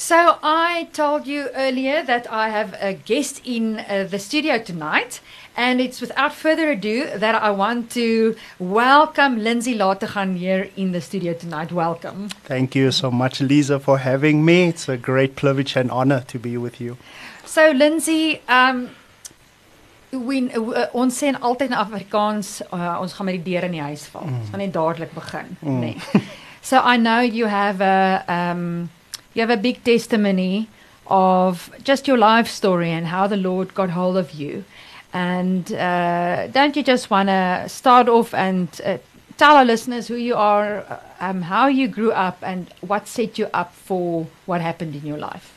So I told you earlier that I have a guest in uh, the studio tonight, and it's without further ado that I want to welcome Lindsay Lategan here in the studio tonight. Welcome. Thank you so much, Lisa, for having me. It's a great privilege and honor to be with you. So Lindsay, um we uh, ons sê altyd in Afrikaans uh, ons gaan met die deur in die huis val. Ons gaan net dadelik begin, mm. nee. So I know you have a um you have a big testimony of just your life story and how the Lord got hold of you. And uh, don't you just want to start off and uh, tell our listeners who you are, um, how you grew up, and what set you up for what happened in your life?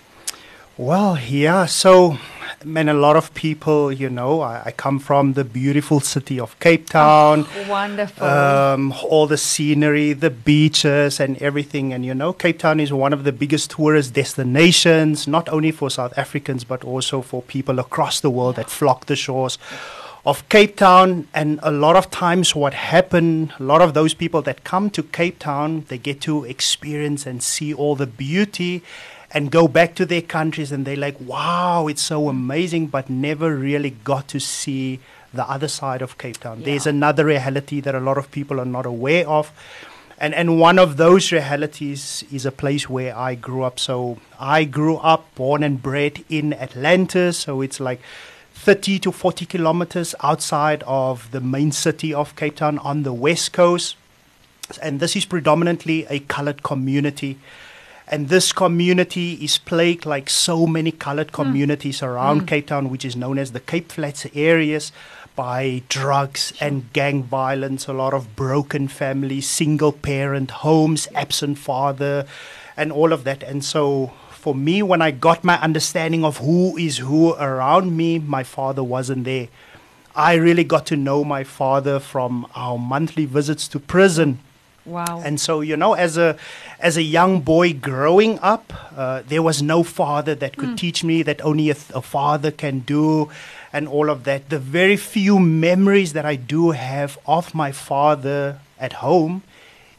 Well, yeah. So, man, a lot of people, you know, I, I come from the beautiful city of Cape Town. Oh, wonderful. Um, all the scenery, the beaches, and everything. And, you know, Cape Town is one of the biggest tourist destinations, not only for South Africans, but also for people across the world that flock the shores of Cape Town. And a lot of times, what happen, a lot of those people that come to Cape Town, they get to experience and see all the beauty and go back to their countries and they're like, wow, it's so amazing, but never really got to see the other side of Cape Town. Yeah. There's another reality that a lot of people are not aware of. And, and one of those realities is a place where I grew up. So I grew up, born and bred in Atlantis. So it's like 30 to 40 kilometers outside of the main city of Cape Town on the west coast. And this is predominantly a colored community. And this community is plagued like so many colored hmm. communities mm. around mm. Cape Town, which is known as the Cape Flats areas, by drugs and gang violence, a lot of broken families, single parent homes, absent father, and all of that. And so for me, when I got my understanding of who is who around me, my father wasn't there. I really got to know my father from our monthly visits to prison Wow. And so, you know, as a as a young boy growing up, uh, there was no father that could mm. teach me that only a, th- a, father can do, and all of that. The very few memories that I do have of my father at home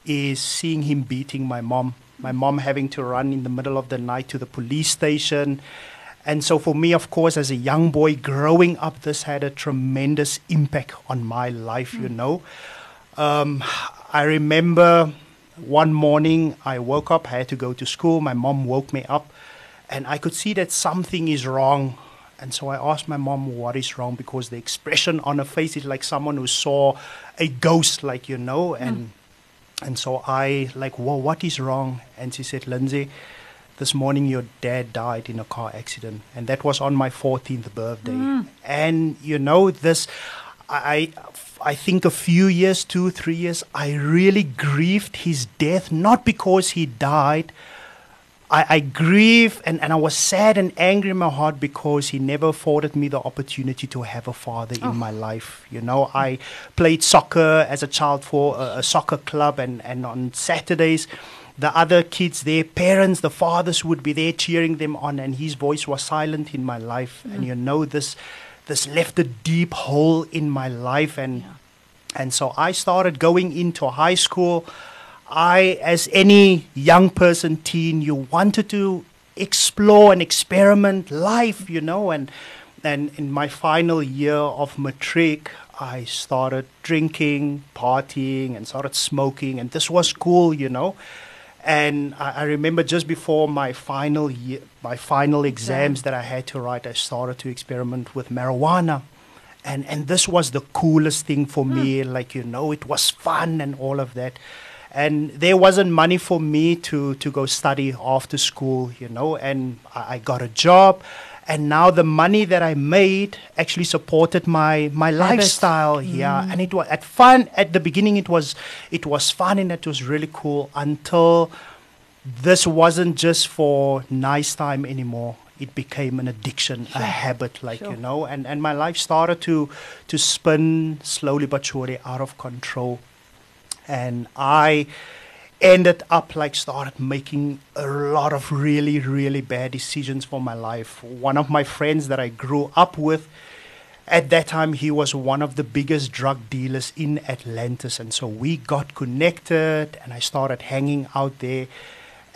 is seeing him beating my mom. My mom having to run in the middle of the night to the police station. And so, for me, of course, as a young boy growing up, this had a tremendous impact on my life, mm. you know. Um, I remember one morning I woke up, I had to go to school. My mom woke me up, and I could see that something is wrong. And so I asked my mom what is wrong because the expression on her face is like someone who saw a ghost, like you know. And mm. And so I like, well, what is wrong? And she said, Lindsay, this morning your dad died in a car accident, and that was on my 14th birthday. Mm. And you know this, I I think a few years, two, three years, I really grieved his death, not because he died. I, I grieve and, and I was sad and angry in my heart because he never afforded me the opportunity to have a father oh. in my life. You know, I played soccer as a child for a, a soccer club, and, and on Saturdays, the other kids, their parents, the fathers would be there cheering them on, and his voice was silent in my life. Mm. And you know, this this left a deep hole in my life and yeah. and so I started going into high school I as any young person teen you wanted to explore and experiment life you know and and in my final year of matric I started drinking partying and started smoking and this was cool you know and I, I, remember just before my final year, my final exams that I had to write, I started to experiment with marijuana. And, and this was the coolest thing for me. Hmm. Like, you know, it was fun and all of that. And there wasn't money for me to, to go study after school, you know, and I, I got a job and now the money that I made actually supported my my lifestyle mm. yeah and it was at fun at the beginning it was it was fun and it was really cool until this wasn't just for nice time anymore it became an addiction sure. a habit like sure. you know and and my life started to to spin slowly but surely out of control and i ended up like started making a lot of really really bad decisions for my life. One of my friends that i grew up with at that time he was one of the biggest drug dealers in atlantis. And so we got connected and i started hanging out there.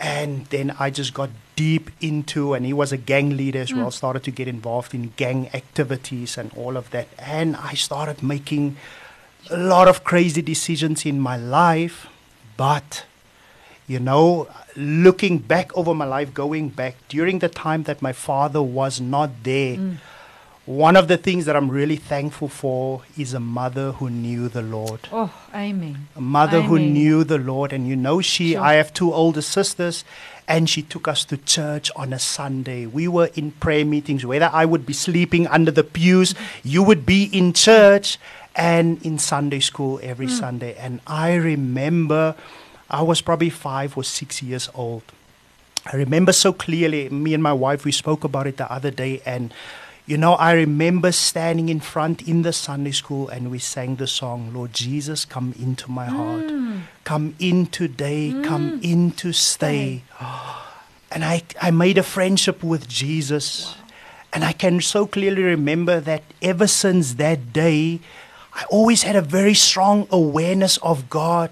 And then I just got deep into, and he was a gang leader as hmm. well, started to get involved in gang activities and all of that. And I started making a lot of crazy decisions in my life. But, you know, looking back over my life, going back during the time that my father was not there, mm. one of the things that I'm really thankful for is a mother who knew the Lord Oh, amen. a mother who knew the Lord. And you know, she, Sure. I have two older sisters, and she took us to church on a Sunday. We were in prayer meetings, whether I would be sleeping under the pews, you would be in church and in Sunday school every hmm. Sunday. And I remember I was probably five or six years old. I remember so clearly, me and my wife, we spoke about it the other day, and you know, I remember standing in front in the Sunday school and we sang the song, Lord Jesus, come into my heart. Hmm. Come in today, come hmm. in to stay. And I, I made a friendship with Jesus. And I can so clearly remember that ever since that day, I always had a very strong awareness of God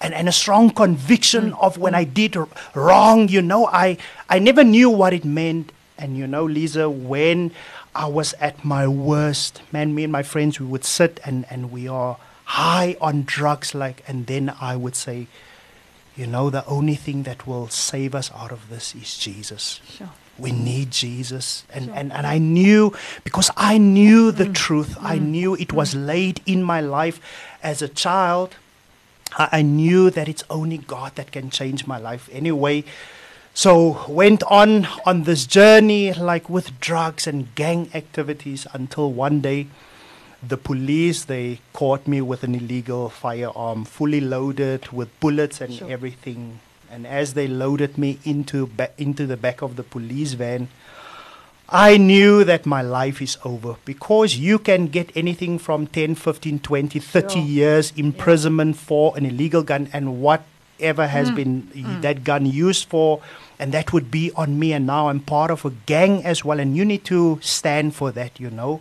and, and a strong conviction mm. of when I did r- wrong. You know, I, I never knew what it meant. And you know, Lisa, when I was at my worst, man, me and my friends, we would sit and, and we are high on drugs, like, and then I would say, you know, the only thing that will save us out of this is Jesus. Sure. We need Jesus. And, Sure. and, and I knew, because I knew the mm. truth, I mm. knew it was mm. laid in my life as a child. I, I knew that it's only God that can change my life anyway. So went on on this journey like with drugs and gang activities until one day the police they caught me with an illegal firearm fully loaded with bullets and Sure. everything and as they loaded me into ba- into the back of the police van I knew that my life is over because you can get anything from 10, 15, 20, 30 Sure. years imprisonment for an illegal gun and whatever has Mm. been y- that gun used for and that would be on me and now I'm part of a gang as well and you need to stand for that, you know.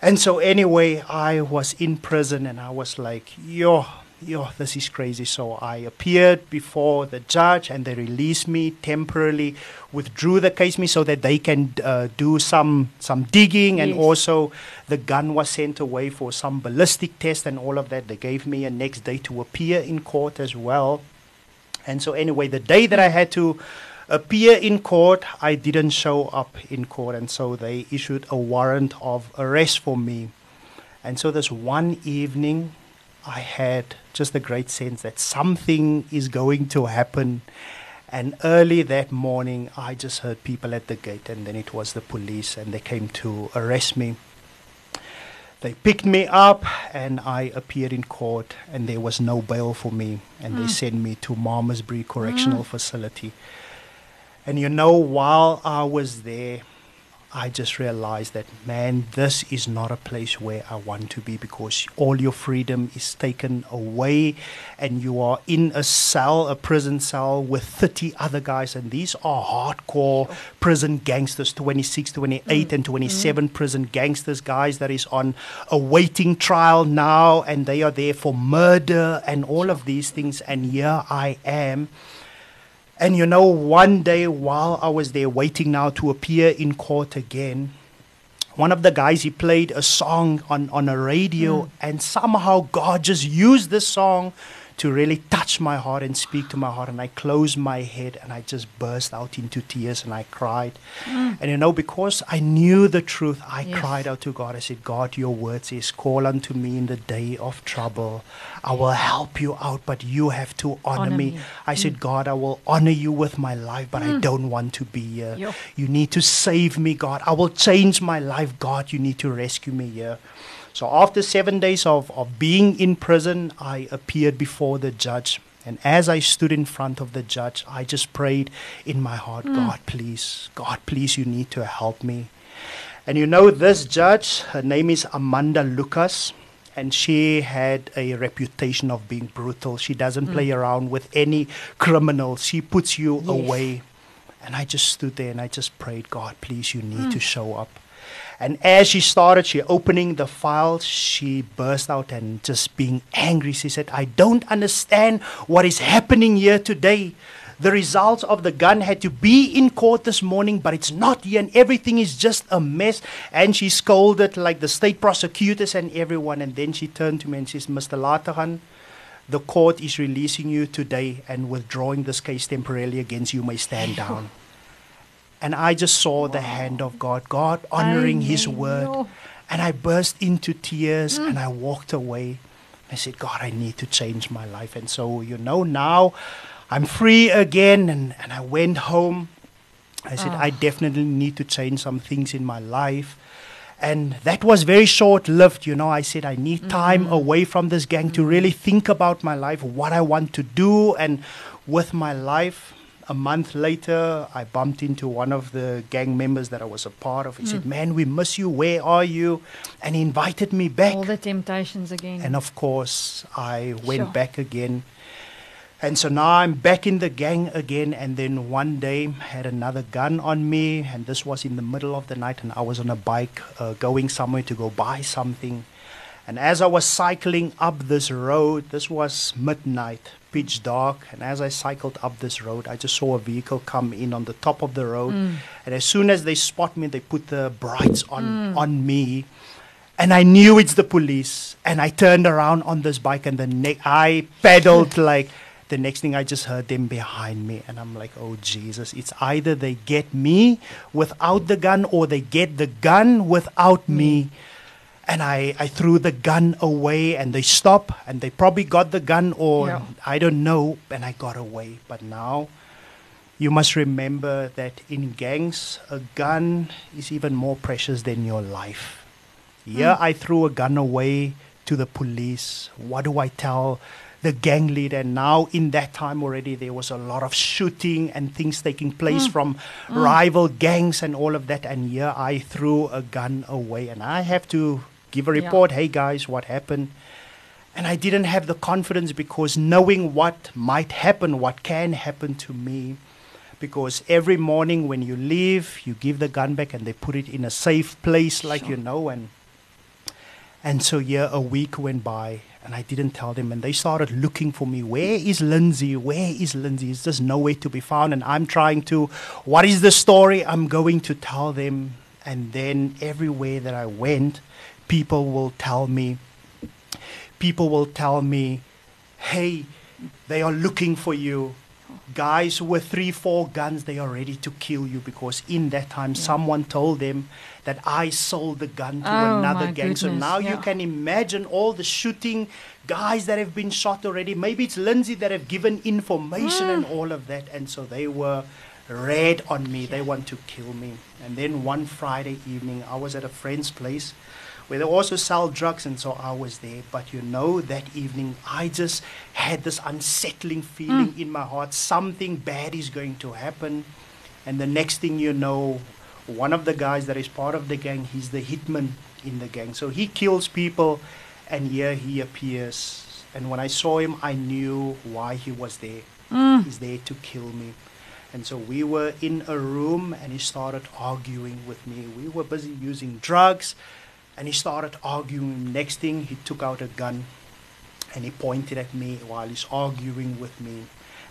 And so anyway, I was in prison and I was like, yo, yo, this is crazy. So I appeared before the judge and they released me temporarily, withdrew the case me so that they can uh, do some some digging and Yes. also the gun was sent away for some ballistic test and all of that. They gave me a next day to appear in court as well. And so anyway, the day that I had to appear in court, I didn't show up in court, and so they issued a warrant of arrest for me. And so this one evening, I had just a great sense that something is going to happen. And early that morning, I just heard people at the gate, and then it was the police, and they came to arrest me. They picked me up and I appeared in court and there was no bail for me and they mm. sent me to Malmesbury Correctional mm. Facility. And you know, while I was there, I just realized that, man, this is not a place where I want to be because all your freedom is taken away and you are in a cell, a prison cell with 30 other guys. And these are hardcore prison gangsters 26, 28, and 27 mm. prison gangsters, guys that is on a waiting trial now and they are there for murder and all of these things. And here I am. And you know, one day while I was there waiting now to appear in court again, one of the guys he played a song on, on a radio, hmm. and somehow God just used this song to really touch my heart and speak to my heart. And I closed my head and I just burst out into tears and I cried. Mm. And you know, because I knew the truth, I Yes. cried out to God. I said, God, your word says, call unto me in the day of trouble. I will help you out, but you have to honor, Honor me. me. I said, mm. God, I will honor you with my life, but I mm. don't want to be here. Yo. You need to save me, God. I will change my life, God. You need to rescue me here. So after seven days of, of being in prison, I appeared before the judge. And as I stood in front of the judge, I just prayed in my heart, hmm. God, please, God, please, you need to help me. And you know, this judge, her name is Amanda Lucas, and she had a reputation of being brutal. She doesn't hmm. play around with any criminals, she puts you Yes. away. And I just stood there and I just prayed, God, please, you need to hmm. show up. And as she started, she opening the files, she burst out and just being angry. She said, I don't understand what is happening here today. the results of the gun had to be in court this morning, but it's not here, and everything is just a mess. And she scolded like the state prosecutors and everyone. And then she turned to me and says, Mr. Lategan, the court is releasing you today and withdrawing this case temporarily against you. May stand down. And I just saw the hand of God, God honoring His word. And I burst into tears and I walked away. I said, God, I need to change my life. And so, you know, now I'm free again. And, and I went home. I said, I ah. definitely need to change some things in my life. And that was very short lived. You know, I said, I need time mm-hmm. away from this gang to really mm-hmm. think about my life, what I want to do, and with my life. A month later, I bumped into one of the gang members that I was a part of. He said, Man, we miss you. Where are you? And he invited me back. All the temptations again. And of course, I went Sure. back again. And so now I'm back in the gang again. And then one day, had another gun on me. And this was in the middle of the night. And I was on a bike uh, going somewhere to go buy something. And as I was cycling up this road, this was midnight, pitch dark. And as I cycled up this road, I just saw a vehicle come in on the top of the road. Mm. And as soon as they spot me, they put the brights on, mm. on me. And I knew it's the police. And I turned around on this bike and the ne- I pedaled like the next thing I just heard them behind me. And I'm like, oh Jesus, it's either they get me without the gun or they get the gun without mm. me. And I, I threw the gun away and they stopped and they probably got the gun or Yeah. I don't know and I got away. But now you must remember that in gangs, a gun is even more precious than your life. Yeah, hmm. I threw a gun away to the police. What do I tell the gang leader? And now, in that time already, there was a lot of shooting and things taking place hmm. from hmm. rival gangs and all of that. And yeah, I threw a gun away. And I have to give a Yeah. report hey, guys, what happened? And I didn't have the confidence because knowing what might happen, what can happen to me, because every morning when you leave, you give the gun back and they put it in a safe place, like you know. And and so yeah, a week went by and I didn't tell them, and they started looking for me. Where is Lindsay? Where is Lindsay? Is just nowhere to be found. And I'm trying to, what is the story? I'm going to tell them. And then everywhere that I went, people will tell me, people will tell me, hey, they are looking for you. Guys with three, four guns, they are ready to kill you because in that time someone told them that I sold the gun to Oh, another gang. So goodness, now you can imagine all the shooting guys that have been shot already. Maybe it's Lindsay that have given information and mm. all of that. And so they were red on me. They want to kill me. And then one Friday evening, I was at a friend's place where they also sell drugs, and so I was there. But you know, that evening, I just had this unsettling feeling mm. in my heart something bad is going to happen. And the next thing you know, one of the guys that is part of the gang, he's the hitman in the gang. So he kills people, and here he appears. And when I saw him, I knew why he was there. Mm. He's there to kill me. And so we were in a room and he started arguing with me. We were busy using drugs and he started arguing. Next thing, he took out a gun and he pointed at me while he's arguing with me.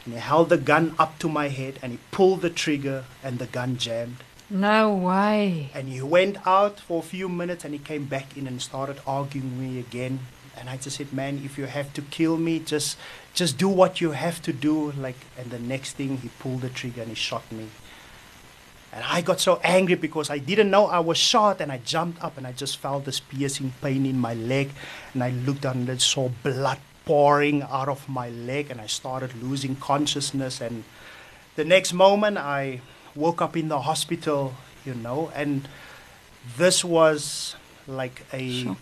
And he held the gun up to my head and he pulled the trigger and the gun jammed. No way. And he went out for a few minutes and he came back in and started arguing with me again. And I just said, man, if you have to kill me, just just do what you have to do. Like, and the next thing, he pulled the trigger and he shot me. And I got so angry because I didn't know I was shot, and I jumped up and I just felt this piercing pain in my leg, and I looked down and I saw blood pouring out of my leg, and I started losing consciousness. And the next moment, I woke up in the hospital, you know, and this was like a Sure.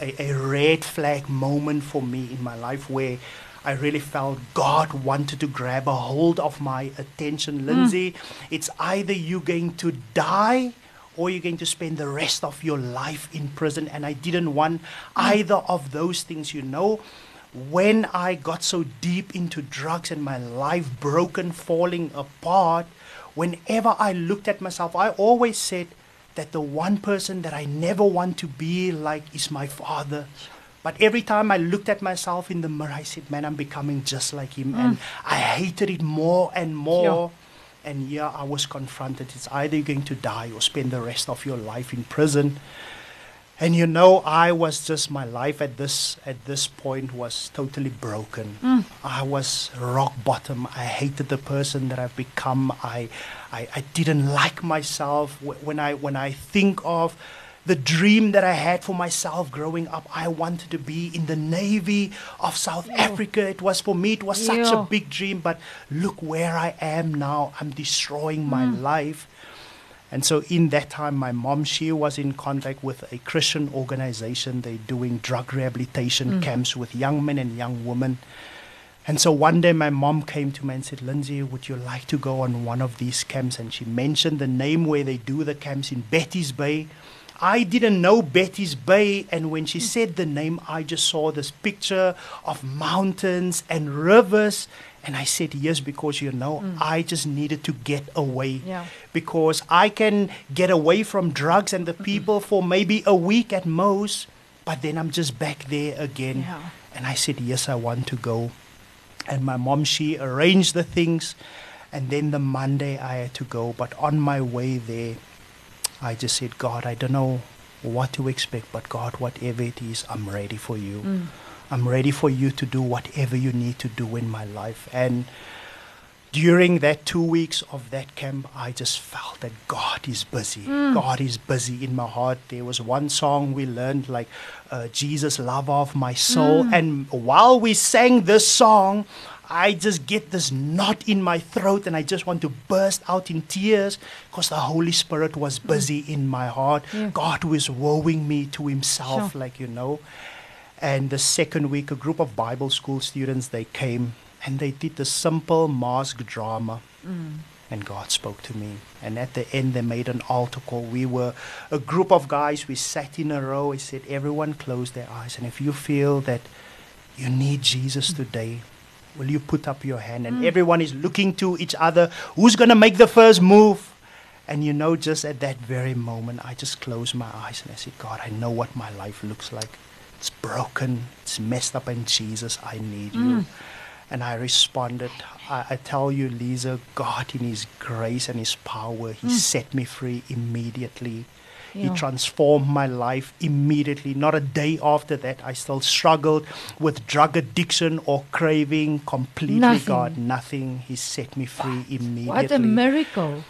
a, a red flag moment for me in my life where I really felt God wanted to grab a hold of my attention. Lindsay, mm. it's either you're going to die or you're going to spend the rest of your life in prison. And I didn't want mm. either of those things, you know. When I got so deep into drugs and my life broken, falling apart, whenever I looked at myself, I always said that the one person that I never want to be like is my father. But every time I looked at myself in the mirror, I said, Man, I'm becoming just like him. Mm. And I hated it more and more. And yeah, I was confronted. It's either you're going to die or spend the rest of your life in prison. And you know, I was just my life at this at this point was totally broken. Mm. I was rock bottom. I hated the person that I've become. I, I, I didn't like myself. When I when I think of the dream that I had for myself growing up, I wanted to be in the Navy of South Africa. It was for me, it was such a big dream. But look where I am now. I'm destroying my mm. life. And so in that time, my mom, she was in contact with a Christian organization. They're doing drug rehabilitation mm. camps with young men and young women. And so one day my mom came to me and said, Lindsay, would you like to go on one of these camps? And she mentioned the name where they do the camps in Betty's Bay. I didn't know Betty's Bay, and when she said the name, I just saw this picture of mountains and rivers. And I said, Yes, because you know, mm. I just needed to get away Yeah. because I can get away from drugs and the people for maybe a week at most, but then I'm just back there again. Yeah. And I said, Yes, I want to go. And my mom, she arranged the things. And then the Monday I had to go. But on my way there, I just said, God, I don't know what to expect, but God, whatever it is, I'm ready for you. Mm. I'm ready for you to do whatever you need to do in my life. And during that two weeks of that camp, I just felt that God is busy. Mm. God is busy in my heart. There was one song we learned, like uh, Jesus, Lover of My Soul. Mm. And while we sang this song, I just get this knot in my throat and I just want to burst out in tears because the Holy Spirit was mm. busy in my heart. Yeah. God was wooing me to Himself, Sure. like you know. And the second week, a group of Bible school students they came and they did the simple mask drama. Mm. And God spoke to me. And at the end, they made an altar call. We were a group of guys. We sat in a row. I said, Everyone close their eyes. And if you feel that you need Jesus mm. today, will you put up your hand? And hmm. everyone is looking to each other. Who's going to make the first move? And you know, just at that very moment, I just closed my eyes and I said, God, I know what my life looks like. It's broken, it's messed up, and Jesus, I need you. Hmm. And I responded, I, I tell you, Lisa, God, in His grace and His power, He hmm. set me free immediately. He transformed my life immediately. Not a day after that, I still struggled with drug addiction or craving. Completely, Nothing. God, nothing. He set me free immediately. What a miracle.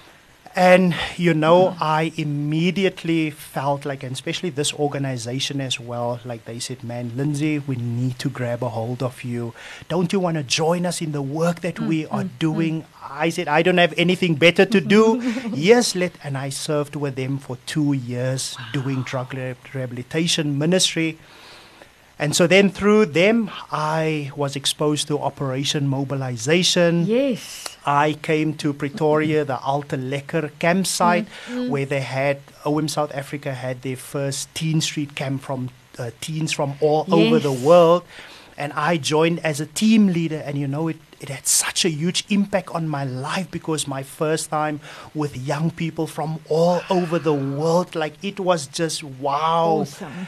And you know, I immediately felt like, and especially this organization as well, like they said, man, Lindsay, we need to grab a hold of you. Don't you want to join us in the work that we mm-hmm. are mm-hmm. doing? I said, I don't have anything better to do. yes, let. And I served with them for two years doing drug rehabilitation ministry. And so then through them, I was exposed to Operation Mobilization. Yes. I came to Pretoria, the Alta Lekker campsite, where they had OM South Africa had their first TeenStreet camp from uh, teens from all over the world, and I joined as a team leader. And you know, it it had such a huge impact on my life because my first time with young people from all over the world, like it was just wow Awesome.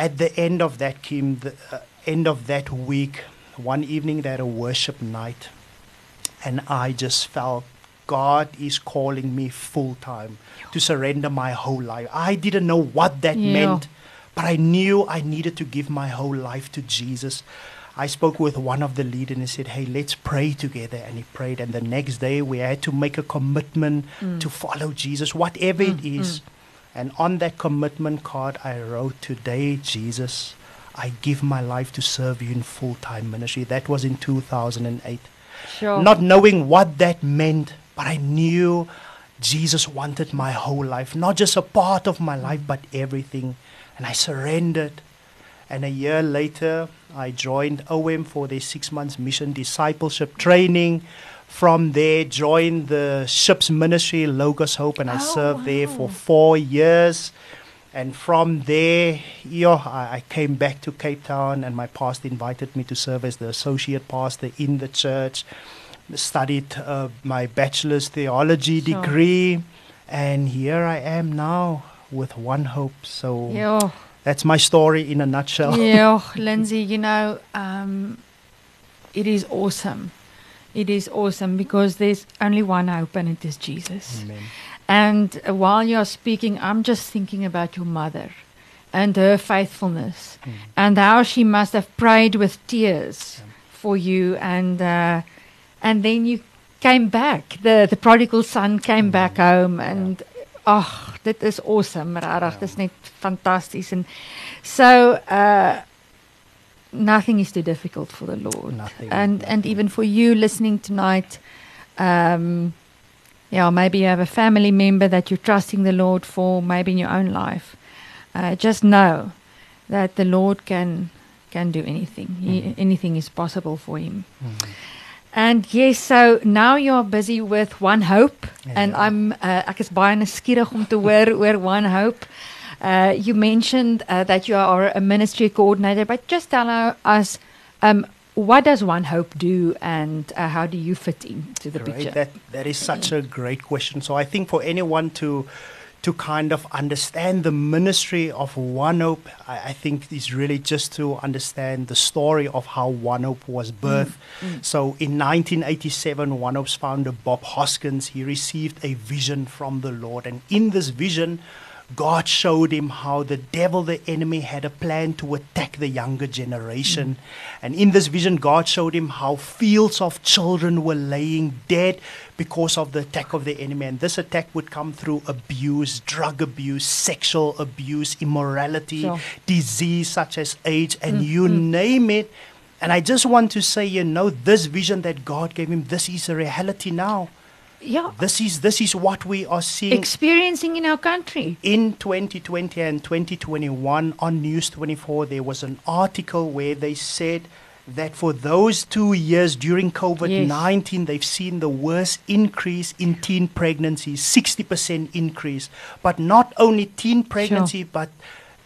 At the end of that the uh, end of that week, one evening they had a worship night, and I just felt God is calling me full time to surrender my whole life. I didn't know what that Yeah. meant, but I knew I needed to give my whole life to Jesus. I spoke with one of the leaders and he said, Hey, let's pray together. And he prayed. And the next day, we had to make a commitment mm. to follow Jesus, whatever it mm, is. Mm. And on that commitment card, I wrote, Today, Jesus, I give my life to serve you in full time ministry. That was in 2008. Sure. Not knowing what that meant, but I knew Jesus wanted my whole life, not just a part of my life, but everything. And I surrendered. And a year later, I joined OM for their six months mission discipleship training. From there, joined the ship's ministry, Logos Hope, and I Oh, served there for four years. And from there, yeah, I, I came back to Cape Town, and my pastor invited me to serve as the associate pastor in the church. Studied uh, my bachelor's theology Sure. degree, and here I am now with one hope. So Yeah. That's my story in a nutshell. yeah, Lindsay, you know, um, it is awesome. It is awesome because there's only one hope, and it is Jesus. Amen. And uh, while you're speaking, I'm just thinking about your mother and her faithfulness Mm. and how she must have prayed with tears for you. And uh, and then you came back. The the prodigal son came back home, and oh, dit is awesome. Regtig, dis net fantasties. And so. Uh, Nothing is too difficult for the Lord, Nothing, and and even for you listening tonight, um, yeah, maybe you have a family member that you're trusting the Lord for, maybe in your own life. Uh, just know that the Lord can can do anything. He, anything is possible for Him. And yes, so now you're busy with One Hope, and Yeah. I'm uh, ek is baie nuuskierig om te hoor oor One Hope. Uh, you mentioned uh, that you are a ministry coordinator, but just tell us um, what does One Hope do, and uh, how do you fit into the Right, picture? That that is such a great question. So I think for anyone to to kind of understand the ministry of One Hope, I, I think is really just to understand the story of how One Hope was mm. birthed. Mm. So in 1987, One Hope's founder Bob Hoskins he received a vision from the Lord, and in this vision. God showed him how the devil, the enemy, had a plan to attack the younger generation. Mm. And in this vision, God showed him how fields of children were laying dead because of the attack of the enemy. And this attack would come through abuse, drug abuse, sexual abuse, immorality, Sure. disease such as AIDS, and mm, you mm. name it. And I just want to say, you know, this vision that God gave him, this is a reality now. Yeah, This is this is what we are seeing experiencing in our country. in 2020 and 2021 on News 24, there was an article where they said that for those two years during COVID 19, they've seen the worst increase in teen pregnancies 60% increase. But not only teen pregnancy, but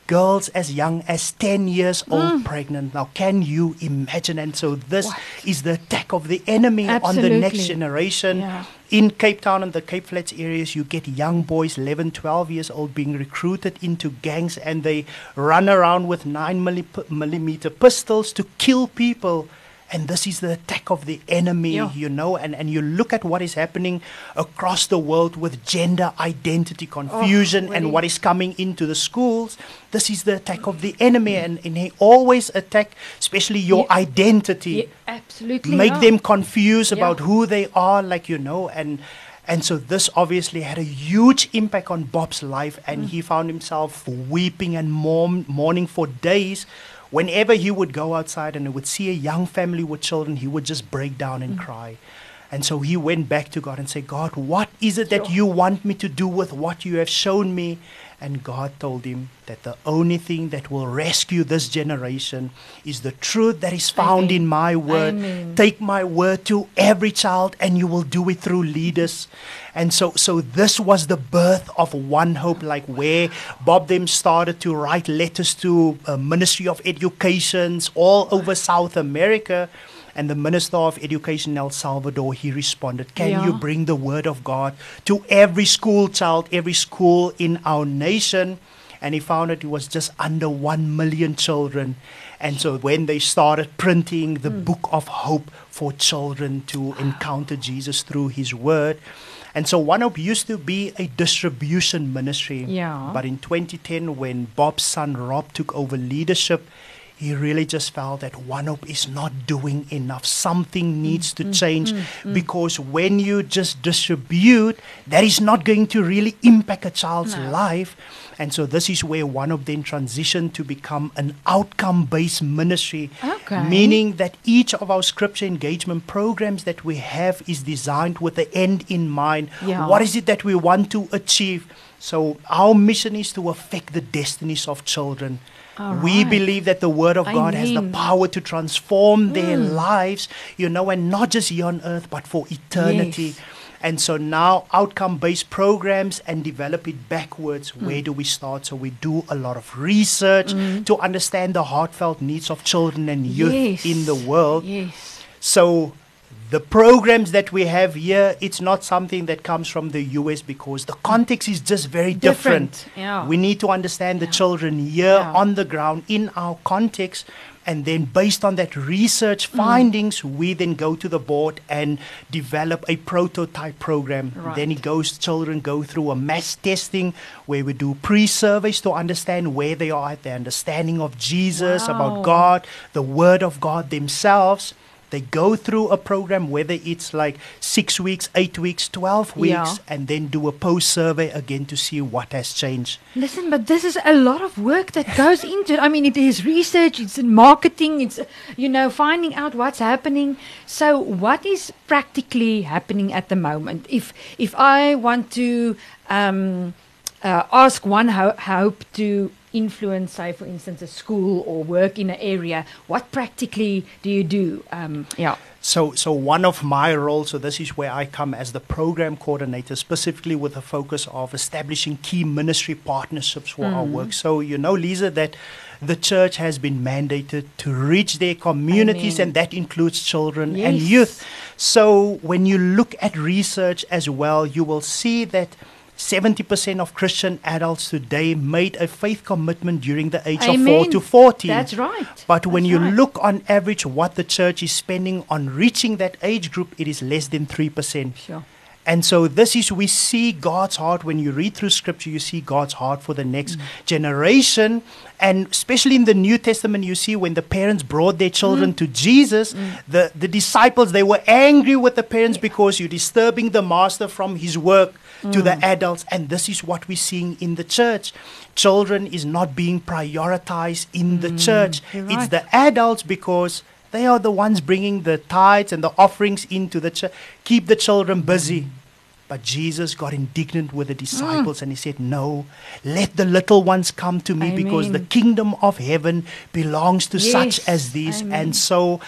girls as young as 10 years old mm. pregnant. Now, can you imagine? And so, this What? is the attack of the enemy on the next generation. Yeah. In Cape Town and the Cape Flats areas, you get young boys, 11, 12 years old, being recruited into gangs and they run around with 9 milli- millimeter pistols to kill people. And this is the attack of the enemy, Yeah. you know. And, and you look at what is happening across the world with gender identity oh, confusion really? and what is coming into the schools. This is the attack of the enemy. Mm. And, and he always attack, especially your Yeah. identity Yeah, absolutely. make them confused about who they are like you know and and so this obviously had a huge impact on Bob's life and mm. he found himself weeping and mourn, mourning for days whenever he would go outside and he would see a young family with children he would just break down and mm. cry. And so he went back to God and said God what is it that you want me to do with what you have shown me and God told him that the only thing that will rescue this generation is the truth that is found Amen. in my word. Amen. Take my word to every child, and you will do it through leaders. And so, so this was the birth of One Hope, like where Bob them started to write letters to uh, Ministry of Educations all over South America. And the Minister of Education in El Salvador, he responded, Can you bring the word of God to every school child, every school in our nation? And he found that it was just under 1 million children. And so when they started printing the hmm. book of hope for children to encounter Jesus through his word. And so One Hope used to be a distribution ministry. Yeah. But in 2010, when Bob's son Rob took over leadership, he really just felt that One Hope is not doing enough. Something needs to change mm, mm, mm, because when you just distribute, that is not going to really impact a child's No. life. And so this is where One Hope then transitioned to become an outcome based ministry. Okay. Meaning that each of our scripture engagement programs that we have is designed with the end in mind. Yeah. What is it that we want to achieve? So our mission is to affect the destinies of children. All We right. believe that the word of God has the power to transform mm. their lives, you know, and not just here on earth, but for eternity. Yes. And so now, outcome based programs and develop it backwards. Mm. Where do we start? So, we do a lot of research mm. to understand the heartfelt needs of children and youth Yes. in the world. Yes. So The programs that we have here, it's not something that comes from the US because the context is just very different. Different, yeah. We need to understand the Yeah. children here Yeah. on the ground in our context. And then, based on that research Mm. findings, we then go to the board and develop a prototype program. Right. Then it goes, children go through a mass testing where we do pre surveys to understand where they are at their understanding of Jesus, Wow. about God, the Word of God themselves. They go through a program, whether it's like six weeks, eight weeks, 12 weeks, Yeah. and then do a post survey again to see what has changed. Listen, but this is a lot of work that goes into it. I mean, it is research, it's in marketing, it's, you know, finding out what's happening. So, what is practically happening at the moment? If, if I want to um, uh, ask one ho- hope to influence, say, for instance, a school or work in an area, what practically do you do? Um, yeah. So, so one of my roles, so this is where I come as the program coordinator, specifically with a focus of establishing key ministry partnerships for our work. So, you know, Lisa, that the church has been mandated to reach their communities, Amen. and that includes children and Yes. youth. So, when you look at research as well, you will see that. 70% of Christian adults today made a faith commitment during the age of 4 to 40. That's right. But when That's you right. look on average what the church is spending on reaching that age group, it is less than 3%. Sure. And so this is we see God's heart. When you read through scripture you see God's heart for the next mm. generation. And especially in the New Testament you see when the parents brought their children mm. to Jesus mm. the the disciples they were angry with the parents because you're disturbing the master from his work to the adults. And this is what we're seeing in the church. Children is not being prioritized in the church. You're it's the adults because they are the ones bringing the tithes and the offerings into the church. Keep the children busy. But Jesus got indignant with the disciples and he said, No, let the little ones come to me because the kingdom of heaven belongs to such as these. amen. And so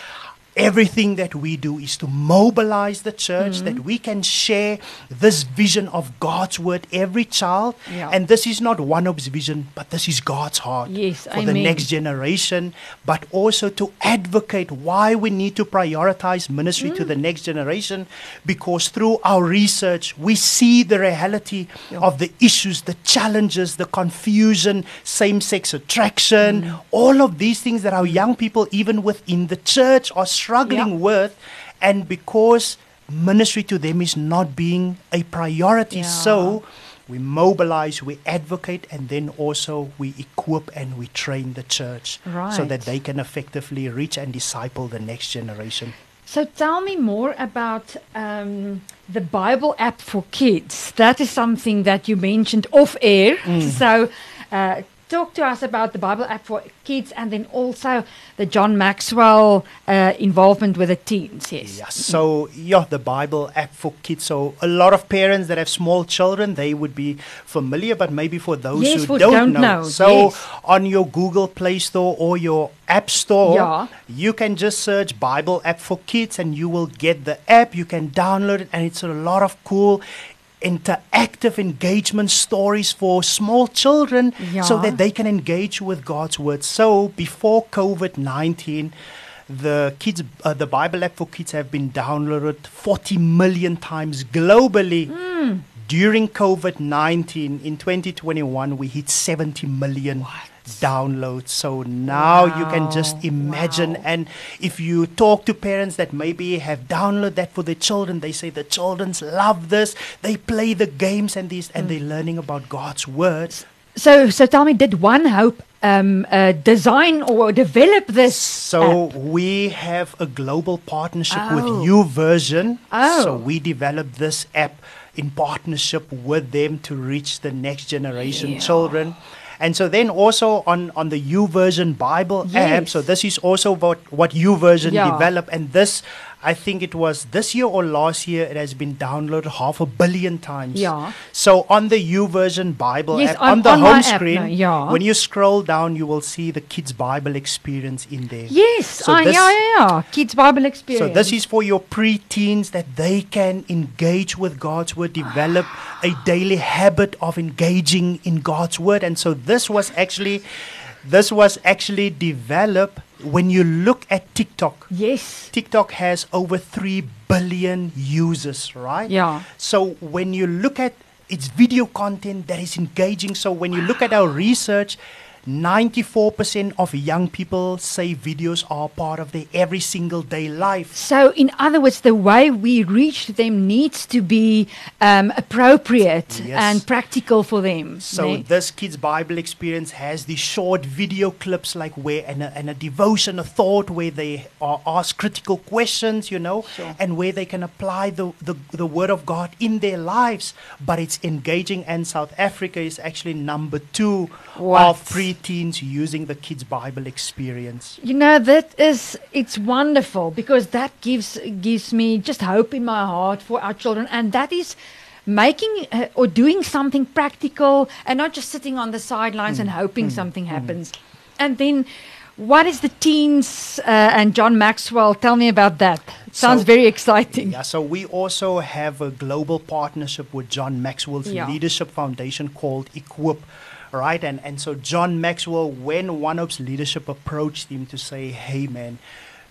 everything that we do is to mobilize the church that we can share this vision of God's word, every child. Yeah. And this is not One Hope's vision, but this is God's heart Yes, for the next generation, but also to advocate why we need to prioritize ministry to Mm. the next generation because through our research, we see the reality Yeah. of the issues, the challenges, the confusion, same sex attraction, Mm. all of these things that our young people, even within the church, are struggling Yeah. with. And because ministry to them is not being a priority, Yeah. so we mobilize, we advocate, and then also we equip and we train the church so that they can effectively reach and disciple the next generation. So tell me more about um, the Bible app for kids. That is something that you mentioned off air. So uh, talk to us about the Bible app for kids and then also the John Maxwell uh, involvement with the teens. Yes. Yeah, so yeah, the Bible app for kids. So a lot of parents that have small children, they would be familiar, but maybe for those Yes, who who don't, don't know. know, So yes. on your Google Play Store or your App Store, Yeah. you can just search Bible app for kids and you will get the app. You can download it and it's a lot of cool interactive engagement stories for small children so that they can engage with God's word. So before COVID 19, the kids, uh, the Bible app for kids have been downloaded 40 million times globally. During COVID 19 in 2021, we hit 70 million downloads. So now you can just imagine. wow. And if you talk to parents that maybe have downloaded that for their children, they say the childrens love this. They play the games and these, and they're learning about God's words. So, so tell me, did One Hope um, uh, design or develop this? So app? we have a global partnership Oh. with YouVersion. Oh. So we developed this app in partnership with them to reach the next generation Yeah. children. And so then also on, on the U YouVersion Bible app, so this is also what, what YouVersion Yeah. developed. And this, I think it was this year or last year, it has been downloaded half a billion times. Yeah. So on the YouVersion Bible Yes, app, I'm on the on home screen, now, yeah. when you scroll down, you will see the kids' Bible experience in there. Yes, So ah, this- yeah, yeah, yeah. Kids Bible Experience. So this is for your pre-teens that they can engage with God's word, develop a daily habit of engaging in God's word. And so this was actually this was actually developed when you look at TikTok. Yes. TikTok has over 3 billion users, right? Yeah. So when you look at its video content that is engaging, so when you look at our research, 94% of young people say videos are part of their every single day life. So, in other words, the way we reach them needs to be um, appropriate Yes. and practical for them. So né? this kids Bible experience has these short video clips like where and a, and a devotion, a thought where they are asked critical questions, you know, Sure. and where they can apply the, the the word of God in their lives. But it's engaging, and South Africa is actually number two What? of preteens using the kids Bible experience. You know that is it's wonderful because that gives gives me just hope in my heart for our children and that is making uh, or doing something practical and not just sitting on the sidelines and hoping something happens. And then what is the teens uh, and John Maxwell tell me about that. It sounds So- very exciting. Yeah, so we also have a global partnership with John Maxwell's Yeah. leadership foundation called Equip, right? And and so John Maxwell, when One Hope's leadership approached him to say, "Hey, man."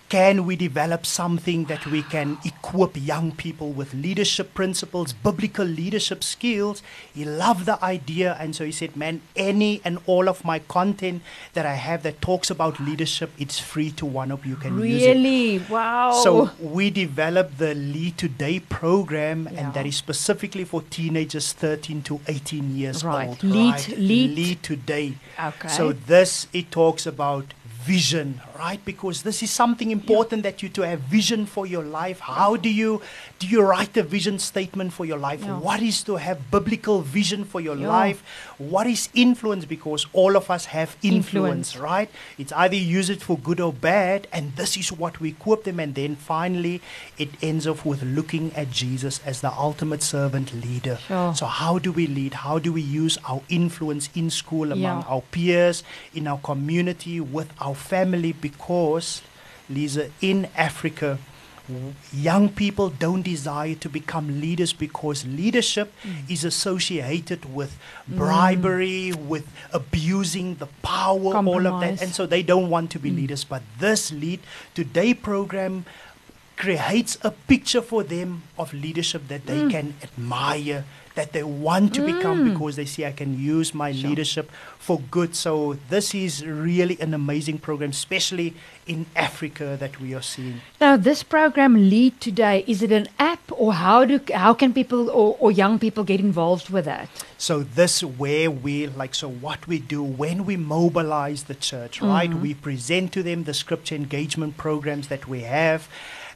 Can we develop something that we can equip young people with leadership principles, biblical leadership skills? He loved the idea, and so he said, "Man, any and all of my content that I have that talks about leadership, it's free to One Hope You can use it." Really? Wow. So we developed the Lead Today program, Yeah. and that is specifically for teenagers 13 to 18 years Right. old. Lead- right? lead- Today. Okay. So this it talks about vision, right? Because this is something important that you to have vision for your life. How do you do you write a vision statement for your life? Yeah. What is to have biblical vision for your Yeah. life? What is influence? Because all of us have influence, Influence. right? It's either you use it for good or bad, and this is what we equip them. And then finally, it ends off with looking at Jesus as the ultimate servant leader. Sure. So, how do we lead? How do we use our influence in school among Yeah. our peers, in our community, with our family? Because, Lisa, in Africa, young people don't desire to become leaders because leadership Mm. is associated with bribery, with abusing the power, all of that. And so they don't want to be Mm. leaders. But this Lead Today program creates a picture for them of leadership that they Mm. can admire, that they want to become mm. because they see I can use my Sure. leadership for good. So this is really an amazing program, especially in Africa that we are seeing. Now, this program Lead Today, is it an app or how do how can people or, or young people get involved with that? So this where we like so what we do when we mobilize the church, right? Mm-hmm. We present to them the scripture engagement programs that we have.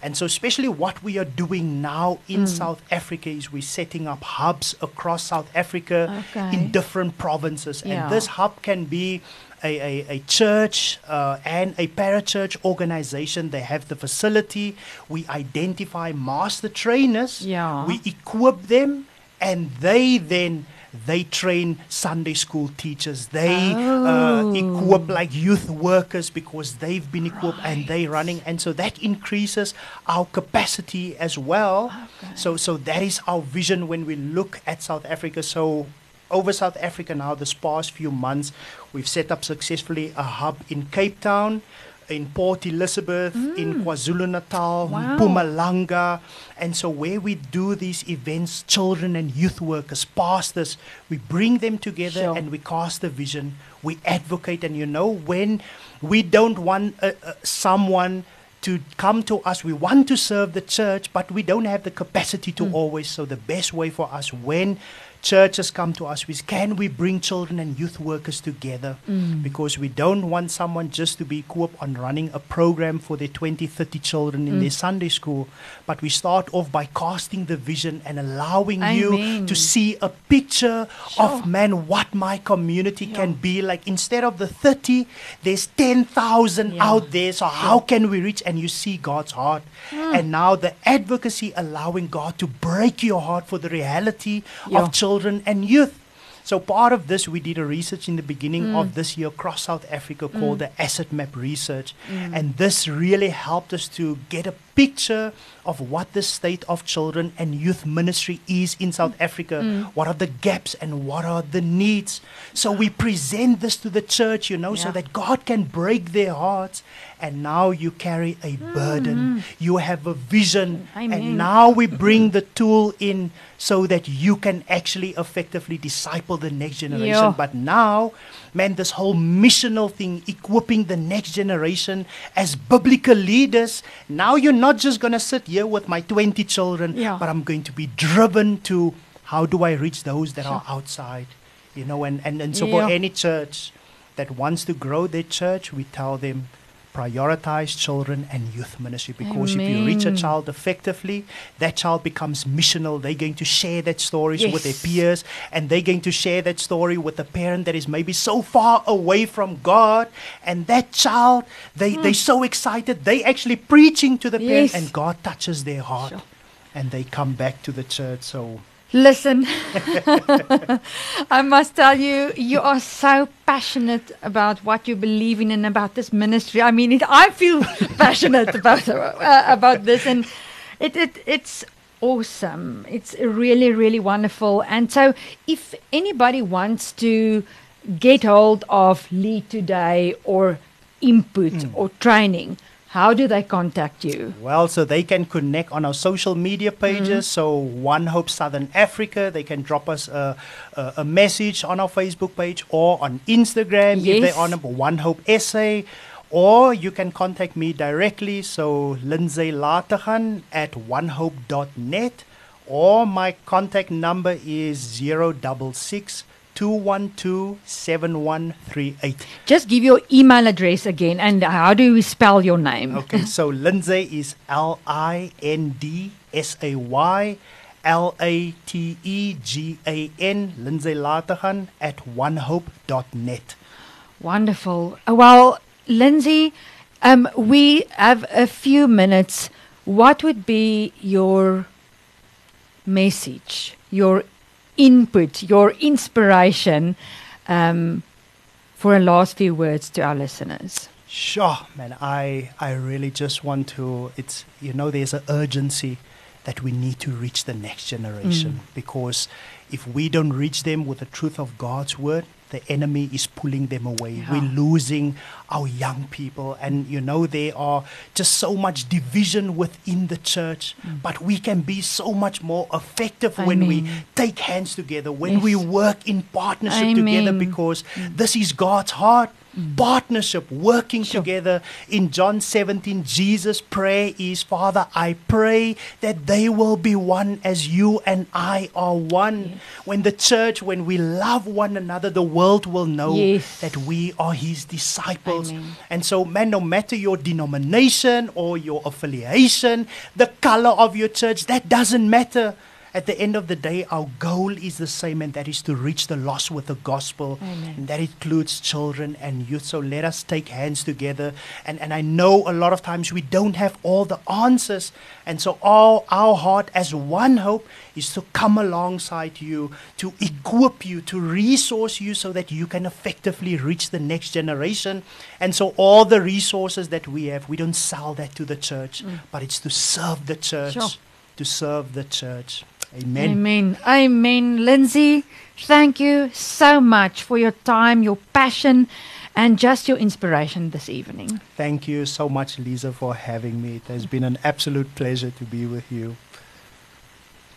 And so especially what we are doing now in South Africa is we're setting up hubs across South Africa Okay. in different provinces. Yeah. And this hub can be a, a, a church uh, and a parachurch organization. They have the facility. We identify master trainers. Yeah. We equip them and they then they train Sunday school teachers. They uh, Oh. equip like youth workers because they've been equipped and they're running, and so that increases our capacity as well. Okay. So, so that is our vision when we look at South Africa. So, over South Africa now, this past few months, we've set up successfully a hub in Cape Town, in Port Elizabeth, in KwaZulu Natal, Mm. Wow. Mpumalanga, and so where we do these events, children and youth workers, pastors, we bring them together Sure. and we cast a vision. We advocate, and you know when we don't want uh, uh, someone to come to us. We want to serve the church, but we don't have the capacity to always. So the best way for us when churches come to us is can we bring children and youth workers together because we don't want someone just to be equipped on running a program for their 20 30 children in their sunday school but we start off by casting the vision and allowing you Amen. to see a picture Sure. of man what my community Yeah. can be like instead of the 30 there's 10,000 Yeah. out there so how can we reach and you see God's heart Hmm. and now the advocacy allowing God to break your heart for the reality Yeah. of children and youth. So part of this we did a research in the beginning Hmm. of this year across South Africa called the asset map research. And this really helped us to get a picture of what the state of children and youth ministry is in South Africa. Mm. What are the gaps and what are the needs? So we present this to the church, you know, so that God can break their hearts. And now you carry a mm-hmm. burden. You have a vision. Amen. And now we bring the tool in so that you can actually effectively disciple the next generation. Yeah. But now, man, this whole missional thing, equipping the next generation as biblical leaders, now you're not just going to sit here with my 20 children, Yeah. but I'm going to be driven to how do I reach those that are outside? You know, and, and, and so for any church that wants to grow their church, we tell them prioritize children and youth ministry because if you reach a child effectively, that child becomes missional. They're going to share that stories with their peers and they're going to share that story with a parent that is maybe so far away from God. And that child, they, they're so excited. They actually preaching to the parent and God touches their heart Sure. and they come back to the church. So Listen, I must tell you, you are so passionate about what you believe in and about this ministry. I mean, it, I feel passionate about uh, about this, and it, it it's awesome. It's really really wonderful. And so, if anybody wants to get hold of Lead Today or input or training, how do they contact you? Well, so they can connect on our social media pages. Mm-hmm. So One Hope Southern Africa, they can drop us a, a, a message on our Facebook page or on Instagram if Yes. they're on a One Hope SA. Or you can contact me directly. So Lindsay Lategan at onehope.net. Or my contact number is 066 212 7138. Just give your email address again, and how do we spell your name? Okay, so Lindsay is L I N D S A Y L A T E G A N, Lindsay Lategan at onehope.net. Wonderful. Uh, Well, Lindsay, um, we have a few minutes. What would be your message, your input, your inspiration um, for a last few words to our listeners? Sure, man. I I really just want to. It's you know there's an urgency that we need to reach the next generation because if we don't reach them with the truth of God's word, the enemy is pulling them away. We're losing our young people, and you know there are just so much division within the church. Mm. But we can be so much more effective when we take hands together, when we work in partnership together, Amen. because mm. this is God's heart. Partnership, working Sure. together. In John 17, Jesus' prayer is, Father, I pray that they will be one as you and I are one. When the church, when we love one another, the world will know Yes. that we are his disciples. Amen. And so, man, no matter your denomination or your affiliation, the color of your church, that doesn't matter. At the end of the day, our goal is the same, and that is to reach the lost with the gospel. Amen. And that includes children and youth. So let us take hands together. And, and I know a lot of times we don't have all the answers. And so all our heart as One Hope is to come alongside you, to equip you, to resource you so that you can effectively reach the next generation. And so all the resources that we have, we don't sell that to the church, mm. but it's to serve the church. Sure. To serve the church. Amen. Amen. Amen. Lindsay, thank you so much for your time, your passion, and just your inspiration this evening. Thank you so much, Lisa, for having me. It has been an absolute pleasure to be with you.